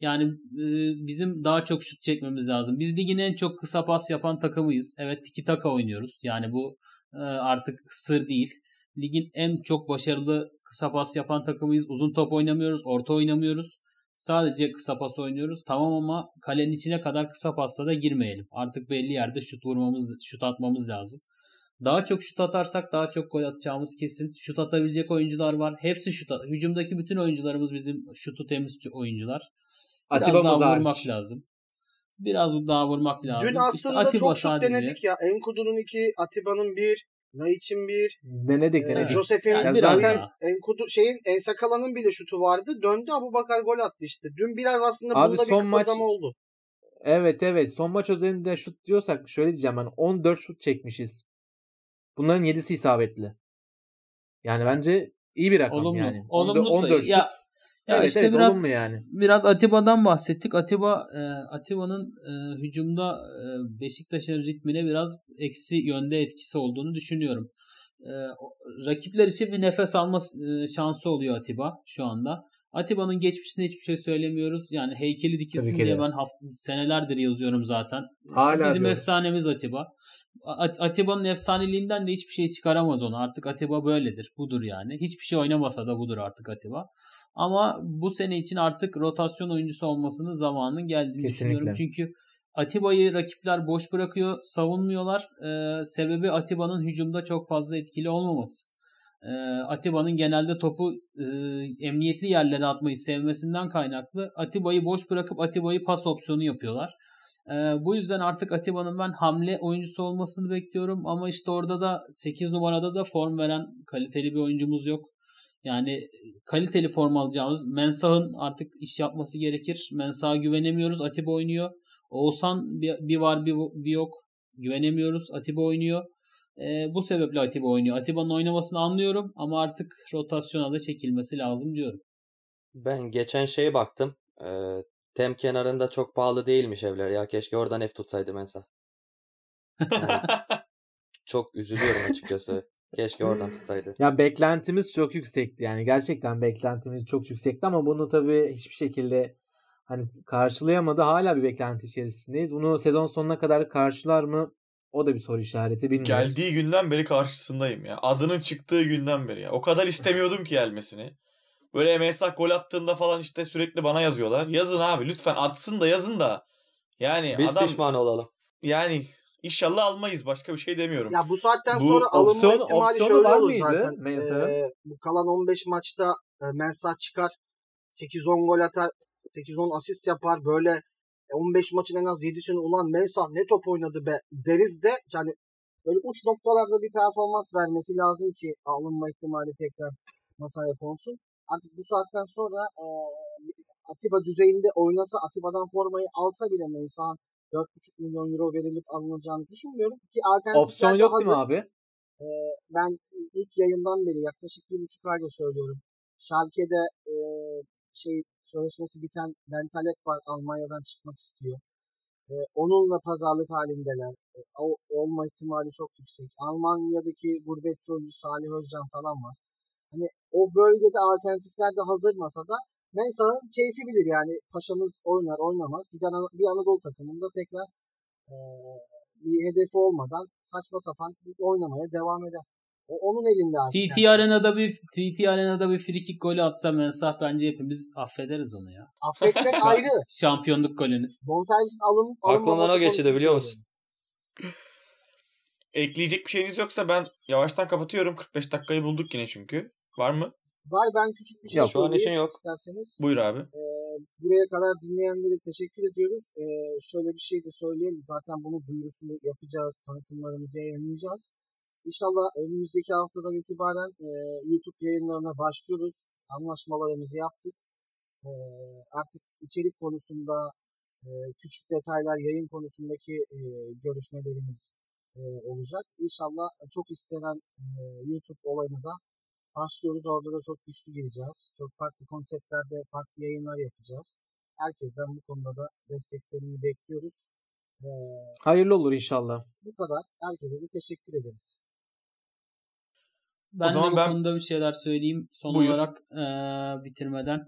Yani e, bizim daha çok şut çekmemiz lazım. Biz ligin en çok kısa pas yapan takımıyız. Evet tiki taka oynuyoruz. Yani bu e, artık sır değil. Ligin en çok başarılı kısa pas yapan takımıyız. Uzun top oynamıyoruz, orta oynamıyoruz. Sadece kısa pas oynuyoruz. Tamam ama kalenin içine kadar kısa pasla da girmeyelim. Artık belli yerde şut vurmamız, şut atmamız lazım. Daha çok şut atarsak daha çok gol atacağımız kesin. Şut atabilecek oyuncular var. Hepsi şut at. Hücumdaki bütün oyuncularımız bizim şutu temiz oyuncular. Biraz Atiba'mız daha vurmak lazım. Biraz daha vurmak lazım. Dün İşte aslında Atiba çok şut sadece- denedik ya. Enkudu'nun iki, Atiba'nın bir, Naiç'in bir, Denedik e, denedik. Josef'in, Yani Ya biraz zaten-. Enkudu, şeyin Ensakala'nın bile şutu vardı. Döndü Abu Bakar gol attı işte. Dün biraz aslında Abi bunda son bir maç- oldu. Evet evet son maç özelinde şut diyorsak şöyle diyeceğim ben 14 şut çekmişiz. Bunların 7'si isabetli. Yani bence iyi bir rakam Olumlu. yani. Olumlu 14 sayı. şut. Ya, ya evet işte evet biraz yani. biraz Atiba'dan bahsettik. Atiba e, Atiba'nın e, hücumda e, Beşiktaş'ın ritmine biraz eksi yönde etkisi olduğunu düşünüyorum. E, rakipler için bir nefes alma e, şansı oluyor Atiba şu atiba Atiba'nın geçmişine hiçbir şey söylemiyoruz. Yani heykeli dikilsin Tabii diye ben haft- senelerdir yazıyorum zaten. Hala Bizim diyorum. efsanemiz Atiba. At- Atiba'nın efsaneliğinden de hiçbir şey çıkaramaz onu. Artık Atiba böyledir. Budur yani. Hiçbir şey oynamasa da budur artık Atiba. Ama bu sene için artık rotasyon oyuncusu olmasının zamanının geldiğini Kesinlikle. düşünüyorum. Çünkü Atiba'yı rakipler boş bırakıyor, savunmuyorlar. Ee, sebebi Atiba'nın hücumda çok fazla etkili olmaması. Ee, Atiba'nın genelde topu e, emniyetli yerlere atmayı sevmesinden kaynaklı. Atiba'yı boş bırakıp Atiba'yı pas opsiyonu yapıyorlar. Ee, bu yüzden artık Atiba'nın ben hamle oyuncusu olmasını bekliyorum. Ama işte orada da 8 numarada da form veren kaliteli bir oyuncumuz yok. Yani kaliteli form alacağımız Mensah'ın artık iş yapması gerekir. Mensah'a güvenemiyoruz. Atiba oynuyor. Oğuzhan bir, bir var bir, bir yok. Güvenemiyoruz. Atiba oynuyor. Ee, bu sebeple Atiba oynuyor. Atiba'nın oynamasını anlıyorum ama artık rotasyona da çekilmesi lazım diyorum. Ben geçen şeye baktım. Ee, tem kenarında çok pahalı değilmiş evler ya. Keşke oradan ev tutsaydı Mensa. Yani çok üzülüyorum açıkçası. Keşke oradan tutsaydı. Ya beklentimiz çok yüksekti yani gerçekten beklentimiz çok yüksekti ama bunu tabii hiçbir şekilde hani karşılayamadı. Hala bir beklenti içerisindeyiz. Bunu sezon sonuna kadar karşılar mı? O da bir soru işareti bilmiyoruz. Geldiği günden beri karşısındayım ya. Adının çıktığı günden beri ya. O kadar istemiyordum ki gelmesini. Böyle MSA gol attığında falan işte sürekli bana yazıyorlar. Yazın abi lütfen atsın da yazın da. Yani Biz adam pişman olalım. yani inşallah almayız başka bir şey demiyorum. Ya bu saatten Bu sonra alınma opsiyon- ihtimali şöyle var olur mıydı zaten. Mensah'ın? Ee, bu kalan 15 maçta e, Mensah çıkar. 8-10 gol atar. 8-10 asist yapar. Böyle e, 15 maçın en az 7'sini ulan Mensah ne top oynadı be deriz de yani böyle uç noktalarda bir performans vermesi lazım ki alınma ihtimali tekrar masaya konsun. Artık bu saatten sonra e, Atiba düzeyinde oynasa Atiba'dan formayı alsa bile Mensah'ın 4,5 milyon euro verilip alınacağını düşünmüyorum. Ki Opsiyon yok değil mi hazır. abi? Ee, ben ilk yayından beri yaklaşık bir buçuk ayda söylüyorum. Schalke'de e, şey sözleşmesi biten Ben Talep var Almanya'dan çıkmak istiyor. E, onunla pazarlık halindeler. E, o, olma ihtimali çok yüksek. Almanya'daki gurbetçi oyuncu Salih Özcan falan var. Hani o bölgede alternatifler de hazır masada. Mensah'ın keyfi bilir yani. Paşamız oynar oynamaz. Bir, Ana- bir Anadolu takımında tekrar e, bir hedefi olmadan saçma sapan oynamaya devam eder. O onun elinde artık. TT yani. Arena'da bir TT Arena'da bir free kick golü atsa Mensah bence hepimiz affederiz onu ya. Affetmek ayrı. Şampiyonluk golünü. Bonservisin alın, Aklımdan o geçti de biliyor musun? Ekleyecek bir şeyiniz yoksa ben yavaştan kapatıyorum. 45 dakikayı bulduk yine çünkü. Var mı? Var ben küçük bir şey Yok, şu an işin yok. isterseniz. Buyur abi. Ee, buraya kadar dinleyenlere teşekkür ediyoruz. Ee, şöyle bir şey de söyleyelim. Zaten bunu duyurusunu yapacağız. Tanıtımlarımızı yayınlayacağız. İnşallah önümüzdeki haftadan itibaren e, YouTube yayınlarına başlıyoruz. Anlaşmalarımızı yaptık. Ee, artık içerik konusunda e, küçük detaylar, yayın konusundaki e, görüşmelerimiz e, olacak. İnşallah çok istenen e, YouTube olayına da başlıyoruz. Orada da çok güçlü gireceğiz. Çok farklı konseptlerde farklı yayınlar yapacağız. Herkesten bu konuda da desteklerini bekliyoruz. Ee, Hayırlı olur inşallah. bu kadar. Herkese de teşekkür ederiz. Ben zaman de bu ben- konuda bir şeyler söyleyeyim son Buyur. olarak eee, bitirmeden.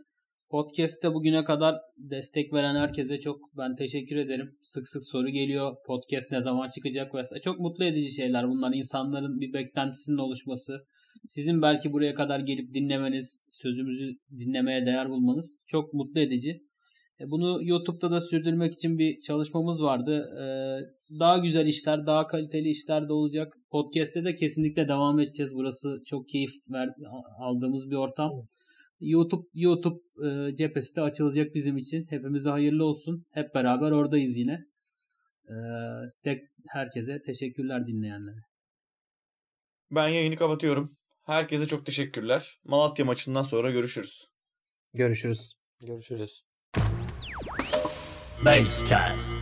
Podcast'te bugüne kadar destek veren herkese çok ben teşekkür ederim. Sık sık soru geliyor. Podcast ne zaman çıkacak vesaire. Çok mutlu edici şeyler bunlar. İnsanların bir beklentisinin oluşması. Sizin belki buraya kadar gelip dinlemeniz, sözümüzü dinlemeye değer bulmanız çok mutlu edici. E, Bunu YouTube'da da sürdürmek için bir çalışmamız vardı. E, Daha güzel işler, daha kaliteli işler de olacak. Podcast'te de kesinlikle devam edeceğiz. Burası çok keyif ver, aldığımız bir ortam. YouTube YouTube e, cephesi de açılacak bizim için. Hepimize hayırlı olsun. Hep beraber oradayız yine. Tek herkese teşekkürler dinleyenlere. Ben yayını kapatıyorum. Herkese çok teşekkürler. Malatya maçından sonra görüşürüz. Görüşürüz. Görüşürüz. Basecast.